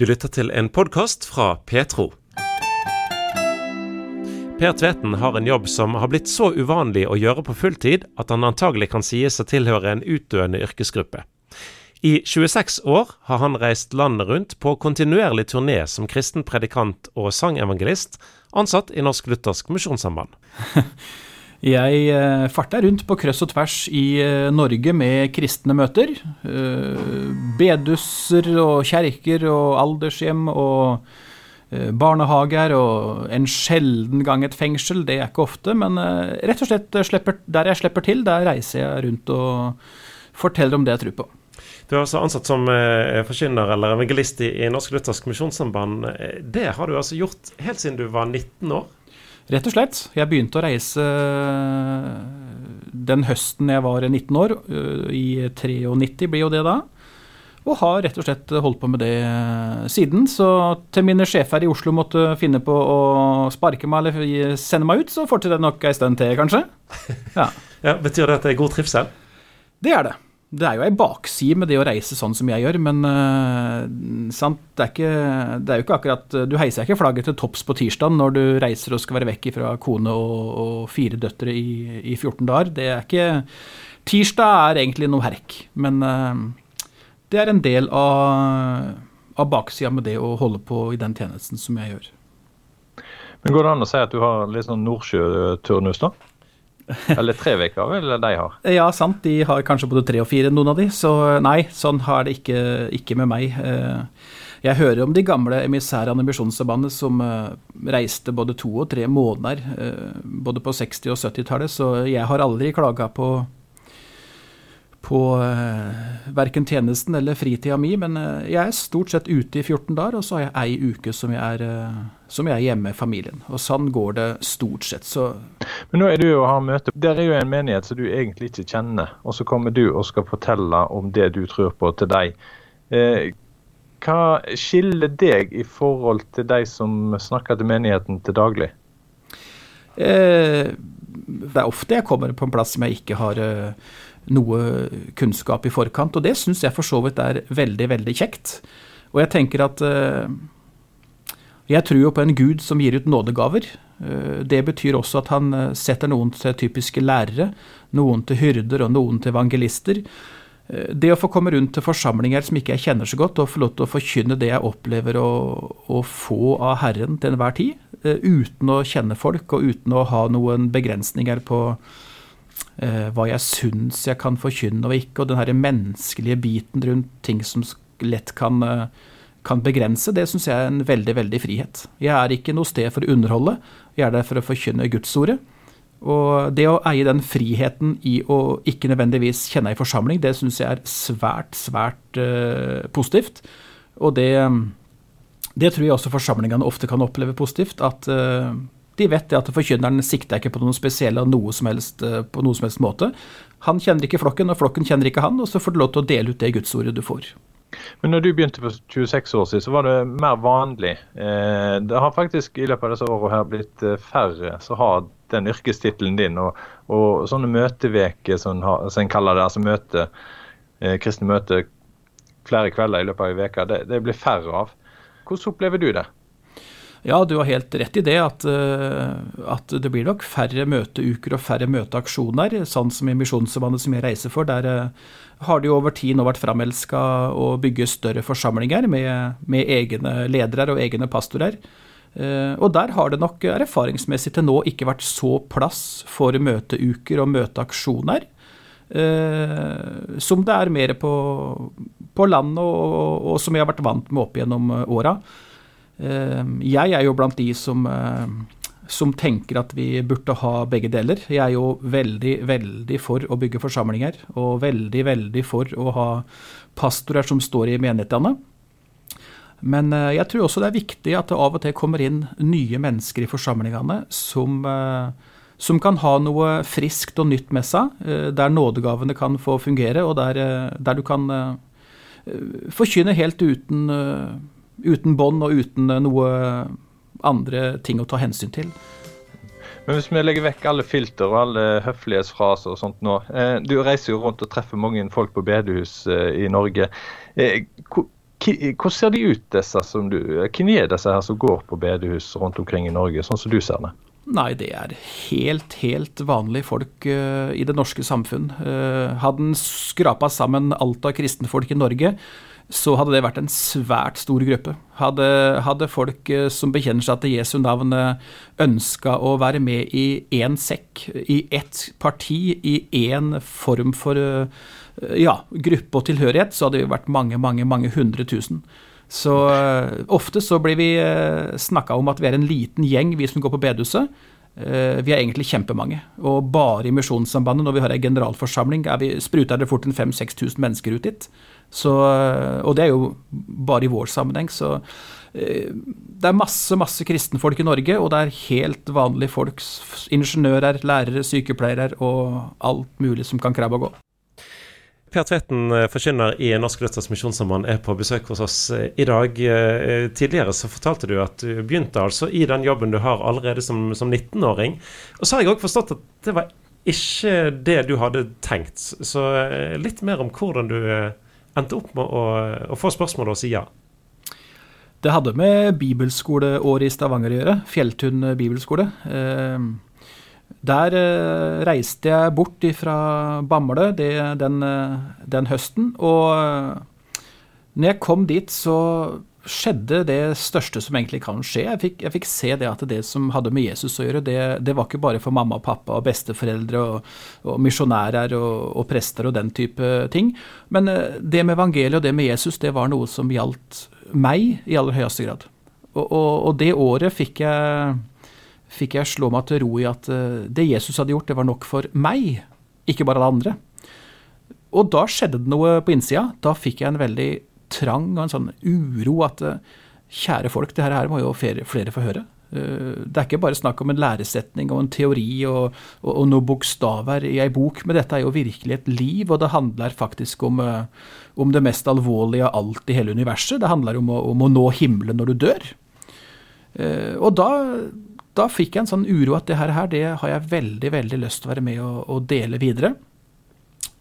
Du lytter til en podkast fra Petro. Per Tveten har en jobb som har blitt så uvanlig å gjøre på fulltid at han antagelig kan sies å tilhøre en utdøende yrkesgruppe. I 26 år har han reist landet rundt på kontinuerlig turné som kristen predikant og sangevangelist, ansatt i Norsk Luthersk Misjonssamband. Jeg farta rundt på krøss og tvers i eh, Norge med kristne møter. Bedusser og kjerker og aldershjem og barnehager og en sjelden gang et fengsel. Det er ikke ofte, men rett og slett slipper, der jeg slipper til, der reiser jeg rundt og forteller om det jeg tror på. Du er altså ansatt som forkynner eller evangelist i Norsk Luthersk Misjonssamband. Det har du altså gjort helt siden du var 19 år? Rett og slett. Jeg begynte å reise den høsten jeg var 19 år. I 93 blir jo det da. Og har rett og slett holdt på med det siden. Så til mine sjefer i Oslo måtte finne på å sparke meg eller sende meg ut, så fortsetter det nok ei stund til, kanskje. Ja. ja, betyr det at det er god trivsel? Det er det. Det er jo ei bakside med det å reise sånn som jeg gjør, men uh, sant, det, er ikke, det er jo ikke akkurat Du heiser ikke flagget til topps på tirsdag når du reiser og skal være vekk fra kone og, og fire døtre i, i, 14 dager. Det er ikke Tirsdag er egentlig noe herk, men uh, det er en del av, av baksida med det å holde på i den tjenesten som jeg gjør. Men Går det an å si at du har litt sånn nordsjøturnus, da? Eller tre uker, vel de har? Ja, sant. De har kanskje både tre og fire, noen av de. Så nei, sånn har det ikke, ikke med meg. Eh, jeg hører om de gamle emissærene i Misjonssambandet som eh, reiste både to og tre måneder, eh, både på 60- og 70-tallet, så jeg har aldri klaga på på eh, verken tjenesten eller fritida mi, men eh, jeg er stort sett ute i 14 dager, og så har jeg ei uke som jeg, er, eh, som jeg er hjemme med familien. Og sånn går det stort sett, så Men nå er du og har møte. Der er jo en menighet som du egentlig ikke kjenner, og så kommer du og skal fortelle om det du tror på til deg. Hva skiller deg i forhold til de som snakker til menigheten til daglig? Det er ofte jeg kommer på en plass som jeg ikke har noe kunnskap i forkant. Og det syns jeg for så vidt er veldig, veldig kjekt. Og jeg tenker at uh, jeg tror jo på en gud som gir ut nådegaver. Uh, det betyr også at han uh, setter noen til typiske lærere, noen til hyrder og noen til evangelister. Det å få komme rundt til forsamlinger som ikke jeg kjenner så godt, og få lov til å forkynne det jeg opplever å, å få av Herren til enhver tid, uten å kjenne folk og uten å ha noen begrensninger på, eh, hva jeg syns jeg kan forkynne og ikke, og den her menneskelige biten rundt ting som lett kan, eh, kan begrense, det syns jeg er en veldig, veldig frihet. Jeg er ikke noe sted for å underholde, jeg er der for å forkynne Gudsordet. Og det å eie den friheten i å ikke nødvendigvis kjenne ei forsamling, det syns jeg er svært, svært uh, positivt. Og det, det tror jeg også forsamlingene ofte kan oppleve positivt. At uh, de vet at forkynneren sikter ikke på noe spesielle noe som helst, eh, på noe som helst måte. Han kjenner ikke flokken, og flokken kjenner ikke han, og så får du lov til å dele ut det gudsordet du får. Men når du begynte for 26 år siden, så var det mer vanlig. Eh, det har faktisk i løpet av disse årene her blitt eh, færre som har den yrkestittelen din. Og, og sånne møteveker som, som en kaller det, altså møte, kristne møter flere kvelder i løpet av en uke, det, det blir færre av. Hvordan opplever du det? Ja, du har helt rett i det, at, eh, at, det blir nok færre møteuker og færre møteaksjoner. Sånn som i Misjonssambandet som jeg reiser for, der eh, har det jo over tid nå vært framelska å bygge større forsamlinger med, med, egne ledere og egne pastorer. Eh, og der har det nok erfaringsmessig til nå ikke vært så plass for møteuker og møteaksjoner. Som det er mer på, på landet, og, og som jeg har vært vant med opp gjennom åra. Ehm, jeg er jo blant de som, eh, som tenker at vi burde ha begge deler. Jeg er jo veldig, veldig for å bygge forsamlinger, og veldig, veldig for å ha pastorer som står i menighetene. Men eh, jeg tror også det er viktig at det av og til kommer inn nye mennesker i forsamlingene som, eh, som kan ha noe friskt og nytt med seg, der nådegavene kan få fungere, og der, der du kan forkynne helt uten uten bånd og uten eh, noe andre ting å ta hensyn til. Men hvis vi legger vekk alle filter og alle høflighetsfraser og sånt nå. Eh, du reiser jo rundt og treffer mange folk på bedehus eh, i Norge. hvordan ser de ut, disse som du Hvem er disse her som går på bedehus rundt omkring i Norge, sånn som du ser det? Nei, det er helt, helt vanlige folk uh, i det norske samfunn. Uh, hadde en skrapa sammen alt av kristenfolk i Norge, så hadde det vært en svært stor gruppe. Hadde, hadde folk uh, som bekjenner seg til Jesu navn, ønska å være med i én sekk, i ett parti, i én form for ja, gruppe og tilhørighet, så hadde det vært mange, mange, mange hundre tusen. Så ofte så blir vi eh, snakka om at vi er en liten gjeng, vi som går på bedehuset. Uh, vi er egentlig kjempemange. Og bare i Misjonssambandet, når vi har ei generalforsamling, er vi, spruter det fort en 5000-6000 mennesker ut dit. Så, og det er jo bare i vår sammenheng. Så det er masse, masse kristenfolk i Norge, og det er helt vanlige folk. Ingeniører, lærere, sykepleiere og alt mulig som kan krabbe og gå. Per Tveten, eh, forkynner i Norsk Luthers Misjonssamband, er på besøk hos oss eh, i dag. Eh, tidligere så fortalte du at du begynte altså i den jobben du har allerede som, som 19-åring. Og så har jeg òg forstått at det var ikke det du hadde tenkt. Så litt mer om hvordan du endte opp med å, å få spørsmålet og si ja. Det hadde med bibelskoleåret i Stavanger å gjøre. Fjelltun bibelskole. Eh, der eh, reiste jeg bort fra Bamble det, den, eh, den, høsten, og eh, når jeg kom dit, så skjedde det største som egentlig kan skje. Jeg fikk, jeg fikk se det at det som hadde med Jesus å gjøre, det, det, var ikke bare for mamma og pappa og besteforeldre og, og misjonærer og, og, prester og den type ting. Men det med evangeliet og det med Jesus, det var noe som gjaldt meg i aller høyeste grad. Og, og det året fikk jeg fikk jeg slå meg til ro i at eh, det Jesus hadde gjort, det var nok for meg, ikke bare alle andre. Og da skjedde det noe på innsida. Da fikk jeg en veldig trang og en sånn uro at eh, kjære folk, det her må jo flere, få høre. Eh, det er ikke bare snakk om en læresetning og en teori og, og, og noen bokstaver i ei bok, men dette er jo virkelig et liv, og det handler faktisk om, om det mest alvorlige av alt i hele universet. Det handler om å, om å nå himmelen når du dør. Og da da fikk jeg en sånn uro at det her, det har jeg veldig veldig lyst til å være med og, dele videre.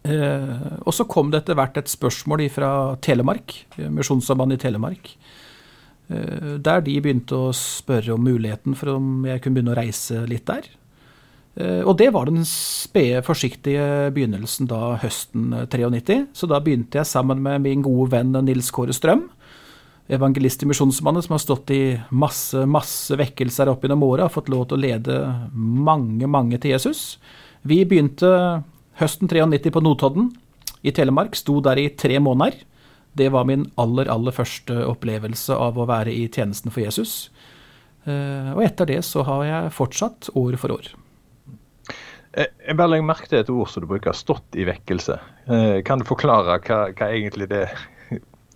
Eh, og så kom det etter hvert et spørsmål fra Telemark, Misjonssambandet i Telemark. Eh, der de begynte å spørre om muligheten for om jeg kunne begynne å reise litt der. Eh, og det var den spede, forsiktige begynnelsen da høsten 93. Så da begynte jeg sammen med min gode venn Nils Kåre Strøm evangelist i Misjonsmannen som har stått i masse, masse vekkelser opp gjennom åra, har fått lov til å lede mange, mange til Jesus. Vi begynte høsten 93 på Notodden i Telemark, sto der i tre måneder. Det var min aller, aller første opplevelse av å være i tjenesten for Jesus. Eh, og etter det så har jeg fortsatt år for år. Eh, jeg bare legger merke til et ord som du bruker, 'stått i vekkelse'. Eh, kan du forklare hva, hva egentlig det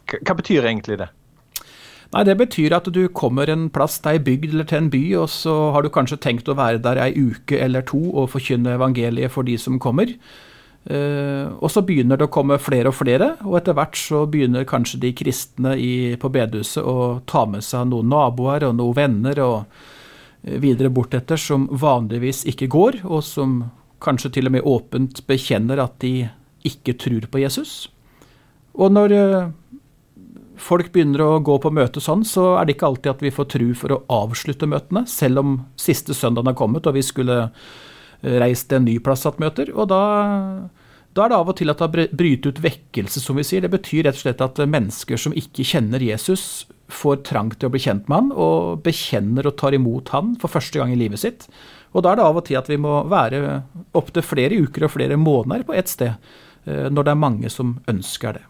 Hva betyr egentlig det? Nei, Det betyr at du kommer en plass til ei bygd eller til en by, og så har du kanskje tenkt å være der ei uke eller to og forkynne evangeliet for de som kommer. Uh, og så begynner det å komme flere og flere, og etter hvert så begynner kanskje de kristne i, på bedehuset å ta med seg noen naboer og noen venner og uh, videre bortetter som vanligvis ikke går, og som kanskje til og med åpent bekjenner at de ikke tror på Jesus. Og når uh, folk begynner å gå på møte sånn, så er det ikke alltid at vi får tru for å avslutte møtene, selv om siste søndagen har kommet og vi skulle eh, reist en ny plass hatt møter. Og da, da, er det av og til at det bryter ut vekkelse, som vi sier. Det betyr rett og slett at mennesker som ikke kjenner Jesus, får trang til å bli kjent med han, og bekjenner og tar imot han for første gang i livet sitt. Og da er det av og til at vi må være opptil flere uker og flere måneder på ett sted, eh, når det er mange som ønsker det.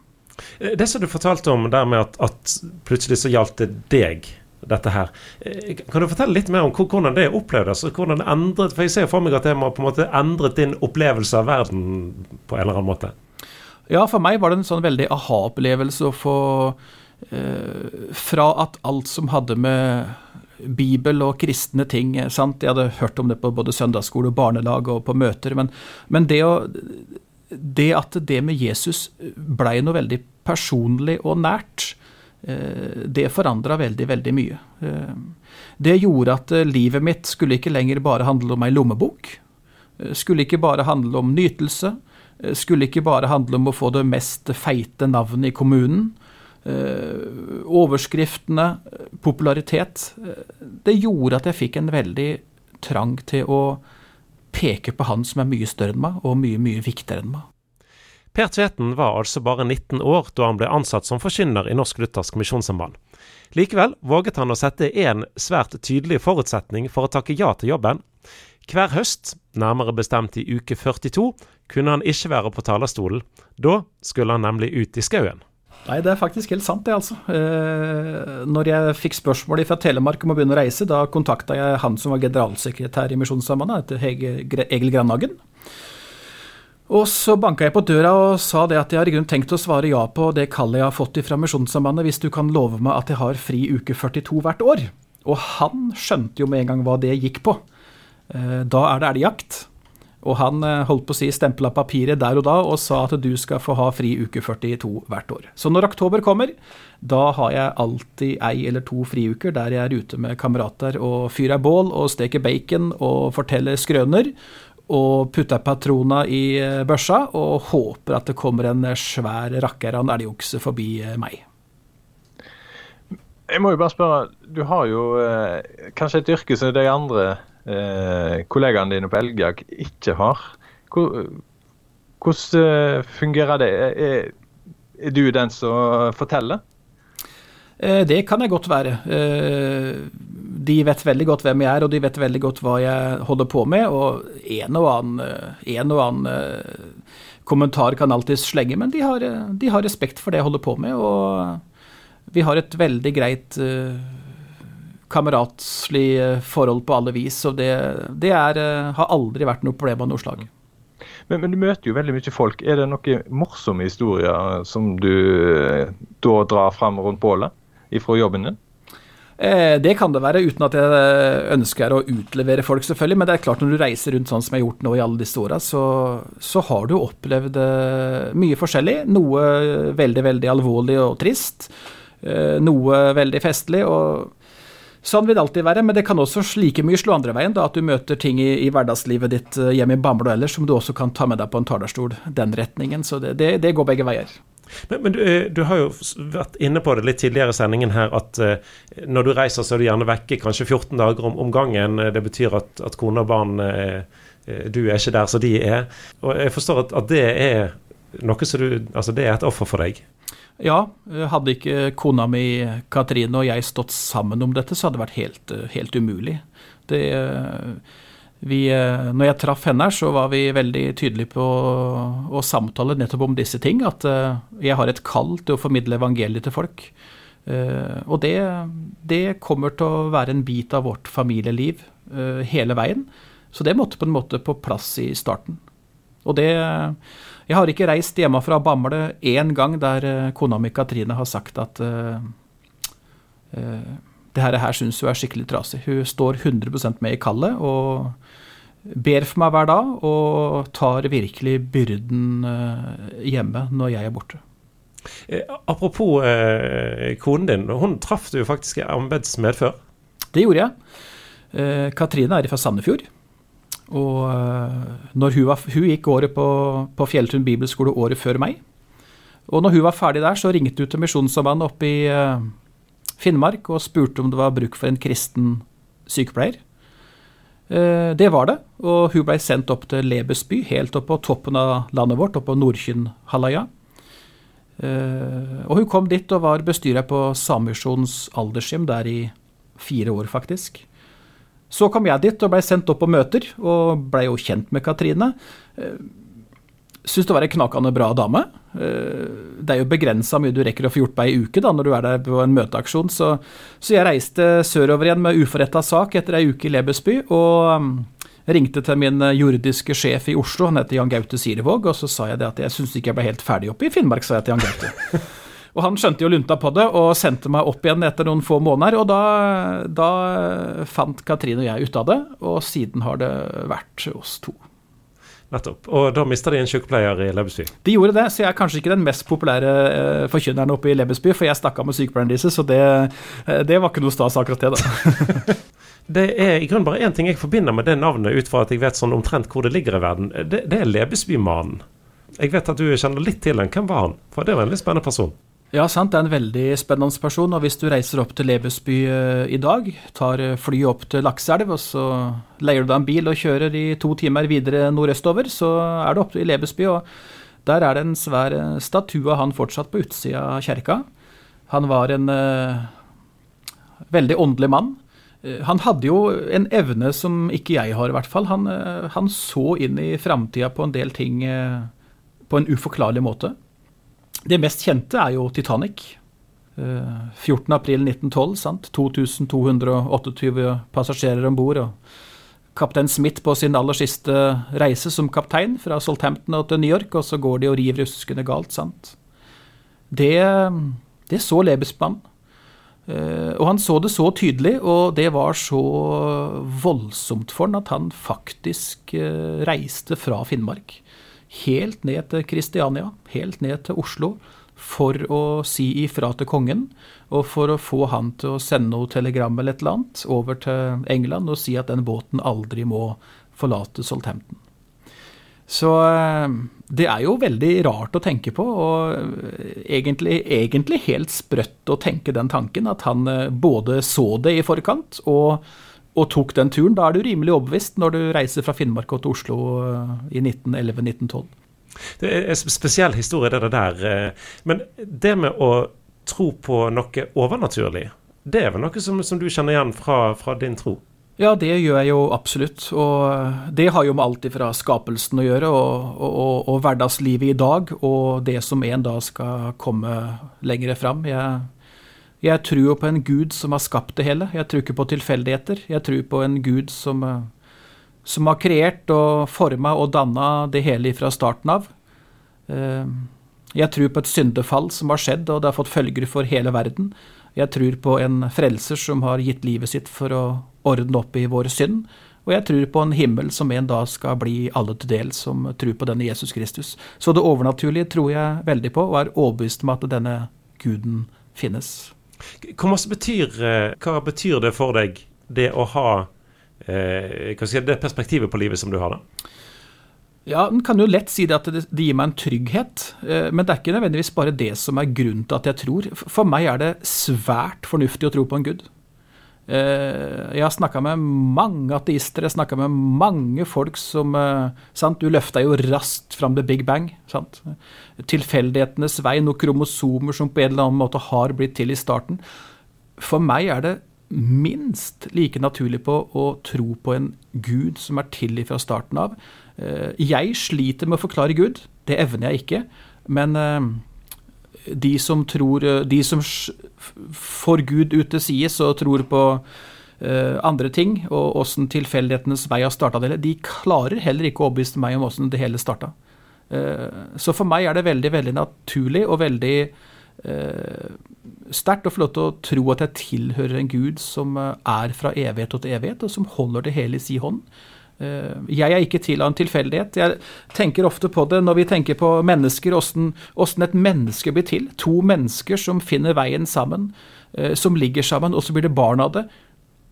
Eh, det som du fortalte om der med at, at plutselig så gjaldt det deg, dette her. Eh, kan du fortelle litt mer om hvordan det opplevdes? hvordan det endret, For jeg ser for meg at det må på en måte endret din opplevelse av verden på en eller annen måte. Ja, for meg var det en sånn veldig aha-opplevelse å få eh, Fra at alt som hadde med Bibel og kristne ting sant? Jeg hadde hørt om det på både søndagsskole og barnelag og på møter, men, men det å det at det med Jesus blei noe veldig personlig og nært, eh, det forandra veldig, veldig mye. Eh, det gjorde at eh, livet mitt skulle ikke lenger bare handle om ei lommebok. Skulle ikke bare handle om nytelse. Skulle ikke bare handle om å få det mest feite navnet i kommunen. overskriftene, popularitet. Det gjorde at jeg fikk en veldig trang til å peke på han som er mye større enn meg, og mye, mye viktigere enn meg. Per Tveten var altså bare 19 år da han ble ansatt som forkynner i Norsk Luthersk Misjonssamband. Likevel våget han å sette én svært tydelig forutsetning for å takke ja til jobben. Hver høst, nærmere bestemt i uke 42, kunne han ikke være på talerstolen. Da skulle han nemlig ut i skauen. Nei, det er faktisk helt sant, det, altså. Eh, når jeg fikk spørsmålet fra Telemark om å begynne å reise, da kontakta jeg han som var generalsekretær i Misjonssambandet, Egil Grandhagen. Og så banka jeg på døra og sa det at jeg har i grunn tenkt å svare ja på det kallet jeg har fått fra Misjonssambandet, hvis du kan love meg at jeg har fri uke 42 hvert år. Og han skjønte jo med en gang hva det gikk på. Eh, da er det elgjakt. Og han eh, holdt på å si stempla papiret der og da og sa at du skal få ha fri uke 42 hvert år. Så når oktober kommer, da har jeg alltid ei eller to friuker der jeg er ute med kamerater og fyrer bål og steker bacon og forteller skrøner og putter patrona i eh, børsa og håper at det kommer en svær rakker av en elgokse forbi eh, meg. Jeg må jo bare spørre, du har jo eh, kanskje et yrke som de andre eh, kollegaene dine på Elgjag ikke har. Hvordan eh, fungerer det? Er, du den som forteller? Det kan jeg godt være de vet veldig godt hvem jeg er, og de vet veldig godt hva jeg holder på med. Og en og annen, eh, en og annen eh, kommentar kan alltids slenge, men de har, de har, respekt for det jeg holder på med. Og vi har et veldig greit kameratslig forhold på alle vis. Og det, det er, har aldri vært noe problem av noe slag. Men, men, du møter jo veldig mye folk. Er det noen morsomme historier som du da drar fram rundt bålet ifra jobben din? Eh, det kan det være, uten at jeg ønsker å utlevere folk, selvfølgelig. Men det er klart når du reiser rundt sånn som jeg har gjort nå i alle disse åra, så, så, har du opplevd eh, mye forskjellig. Noe veldig, veldig alvorlig og trist. Eh, noe veldig festlig. og Sånn vil det alltid være, men det kan også like mye slå andre veien. da, At du møter ting i, i hverdagslivet ditt hjemme i Bamble og ellers som du også kan ta med deg på en talerstol. Den retningen. Så det, det, det går begge veier. Men, men du, eh, du, har jo vært inne på det litt tidligere i sendingen her, at uh, når du reiser, så er du gjerne vekke kanskje 14 dager om, om gangen. Det betyr at, at kone og barn Du er ikke der som de er. Og jeg forstår at, at, det er noe som du Altså, det er et offer for deg? Ja, hadde ikke kona mi Katrine og jeg stått sammen om dette, så hadde det vært helt, helt umulig. Det uh, vi, eh, når jeg traff henne, så var vi veldig tydelige på å samtale nettopp om disse ting. At eh, jeg har et kall til å formidle evangeliet til folk. Eh, og det, det kommer til å være en bit av vårt familieliv hele veien. Så det måtte på en måte på plass i starten. Og det Jeg har ikke reist hjemme fra Bamble én gang der kona mi Katrine har sagt at uh, uh, det her, her syns hun er skikkelig trasig. Hun står 100% med i kallet og ber for meg hver dag, og tar virkelig byrden eh, hjemme når jeg er borte. Eh, apropos eh, konen din, hun traff du faktisk i arbeidsmed før? Det gjorde jeg. Eh, Katrine er fra Sandefjord. Og eh, når hun, var, hun gikk året på, på Fjelltun bibelskole året før meg. Og når hun var ferdig der, så ringte hun til Misjonssambandet oppe i eh, Finnmark og spurte om det var bruk for en kristen sykepleier. Eh, det var det, og hun blei sendt opp til Lebesby, helt opp på toppen av landet vårt, opp på Nordkynhalvøya. Eh, og hun kom dit og var bestyrer på Samemisjonens aldershjem der i fire år, faktisk. Så kom jeg dit og blei sendt opp på møter, og blei jo kjent med Katrine. Eh, Syns det var ei knakende bra dame. Eh, det er jo begrensa mye du rekker å få gjort på ei uke da, når du er der på en møteaksjon. Så, så jeg reiste sørover igjen med uforretta sak etter ei uke i Lebesby. Og um, ringte til min jordiske sjef i Oslo, han heter Jan Gaute Sirevåg, og så sa jeg det at jeg syns ikke jeg ble helt ferdig oppe i Finnmark, sa jeg til Jan Gaute. Og han skjønte jo lunta på det og sendte meg opp igjen etter noen få måneder. Og da, da fant Katrine og jeg ut av det, og siden har det vært oss to. Nettopp. Og da mista de en sykepleier i Lebesby? De gjorde det, så jeg er kanskje ikke den mest populære uh, forkynneren oppe i Lebesby, for jeg stakk av med sykepleieren deres, så det, uh, det, var ikke noe stas akkurat det, da. det er i grunnen bare én ting jeg forbinder med det navnet, ut fra at jeg vet sånn omtrent hvor det ligger i verden. Det, det er Lebesbymannen. Jeg vet at du kjenner litt til den. Hvem var han? For det var en litt spennende person. Ja, sant. Det er en veldig spennende person. Og hvis du reiser opp til Lebesby uh, i dag, tar flyet opp til Lakselv, og så leier du deg en bil og kjører i to timer videre nordøstover, så er du oppe i Lebesby. og der er det en svær statue av han fortsatt på utsida av kjerka. Han var en uh, veldig åndelig mann. Han hadde jo en evne som ikke jeg har, i hvert fall. Han, han så inn i framtida på en del ting på en uforklarlig måte. Det mest kjente er jo Titanic. 14.4.1912, sant. 2228 passasjerer om bord. Kaptein Smith på sin aller siste reise som kaptein fra Southampton til New York, og så går de og river ruskende galt, sant. Det, det så Lebesmann. Og han så det så tydelig, og det var så voldsomt for han at han faktisk reiste fra Finnmark helt ned til Kristiania, helt ned til Oslo, for å si ifra til kongen, og for å få han til å sende noe telegram eller et eller annet over til England og si at den båten aldri må forlate Southampton. Så eh, det er jo veldig rart å tenke på, og egentlig, egentlig helt sprøtt å tenke den tanken, at han eh, både så det i forkant og og tok den turen. Da er du rimelig overbevist når du reiser fra Finnmark og til Oslo eh, i 1911-1912. Det er en spesiell historie, det der. Eh, men det med å tro på noe overnaturlig, det er vel noe som, som du kjenner igjen fra, fra, din tro? Ja, det gjør jeg jo absolutt. Og det har jo med alt fra skapelsen å gjøre, og, og, og hverdagslivet i dag, og det som en dag skal komme lenger fram. Jeg jeg tror jo på en gud som har skapt det hele. Jeg tror ikke på tilfeldigheter. Jeg tror på en gud som, eh, som har kreert og forma og danna det hele fra starten av. Eh, jeg tror på et syndefall som har skjedd, og det har fått følger for hele verden. Jeg tror på en frelser som har gitt livet sitt for å ordne opp i vår synd. Og jeg tror på en himmel som en dag skal bli alle til del som tror på denne Jesus Kristus. Så det overnaturlige tror jeg veldig på, og er overbevist om at denne guden finnes. Hva betyr, eh, hva betyr, det for deg, det å ha eh, si, det perspektivet på livet som du har, da? Ja, En kan jo lett si det at det, det, gir meg en trygghet, eh, men det er ikke nødvendigvis bare det som er grunnen til at jeg tror. For meg er det svært fornuftig å tro på en gud. Eh, jeg har snakka med mange ateister, jeg snakka med mange folk som eh, sant, Du løfta jo raskt fram the big bang. Sant? Tilfeldighetenes vei, noen kromosomer som på en eller annen måte har blitt til i starten. For meg er det minst like naturlig på å tro på en gud som er til fra starten av. Eh, jeg sliter med å forklare Gud, det evner jeg ikke. Men de som tror eh, De som får Gud ut til sides og tror på uh, andre ting, og åssen tilfeldighetenes vei har starta det, de klarer heller ikke å overbevise meg om åssen det hele starta. Uh, så for meg er det veldig, veldig naturlig og veldig uh, sterkt å få lov til å tro at jeg tilhører en gud som er fra evighet til evighet, og som holder det hele i si hånd. Eh, jeg er ikke til av en tilfeldighet. Jeg tenker ofte på det når vi tenker på mennesker, åssen et menneske blir til. To mennesker som finner veien sammen, eh, som ligger sammen, og så blir det barn av det.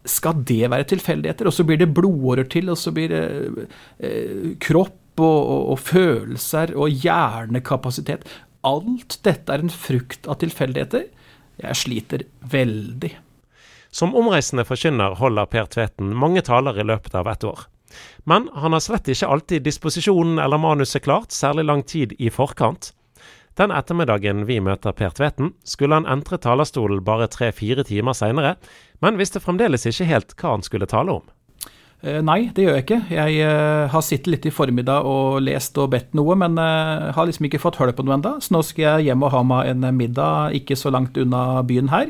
Skal det være tilfeldigheter? Og så blir det blodårer til, og så blir det eh, kropp og, og, og følelser og hjernekapasitet. Alt dette er en frukt av tilfeldigheter. Jeg sliter veldig. Som omreisende forkynner holder Per Tveten mange taler i løpet av ett år. Men han har slett ikke alltid disposisjonen eller manuset klart, særlig lang tid i forkant. Den ettermiddagen vi møter Per Tveten, skulle han entre talerstolen bare tre-fire timer seinere, men visste fremdeles ikke helt hva han skulle tale om. Eh, nei, det gjør jeg ikke. Jeg uh, har sittet litt i formiddag og lest og bedt noe, men uh, har liksom ikke fått hull på noe ennå. Så nå skal jeg hjem og ha meg en middag ikke så langt unna byen her.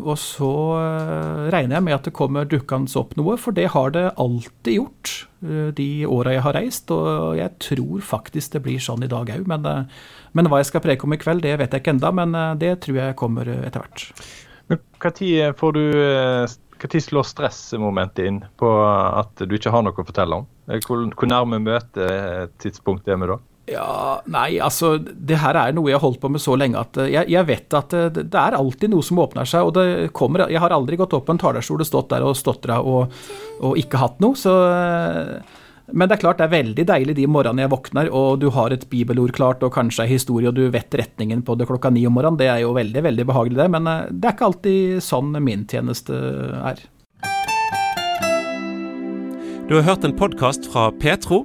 Og så eh, regner jeg med at det kommer dukkende opp noe, for det har det alltid gjort eh, de åra jeg har reist. Og jeg tror faktisk det blir sånn i dag òg. Men, eh, men, hva jeg skal preke om i kveld, det vet jeg ikke enda, men det tror jeg kommer etter hvert. Når får slår stressmomentet inn på at du ikke har noe å fortelle om? Hvor, hvor nærme møtetidspunkt er vi da? Ja, Nei, altså det her er noe jeg har holdt på med så lenge at eh, jeg, jeg, vet at det, eh, det, er alltid noe som åpner seg. og det kommer, Jeg har aldri gått opp på en talerstol og stått der og stotra og, og ikke hatt noe. Så Men det er klart det er veldig deilig de morgenene jeg våkner, og du har et bibelord klart og kanskje ei historie, og du vet retningen på det klokka ni om morgenen. Det er jo veldig, veldig behagelig, det. Men eh, det er ikke alltid sånn min tjeneste er. Du har hørt en podkast fra Petro.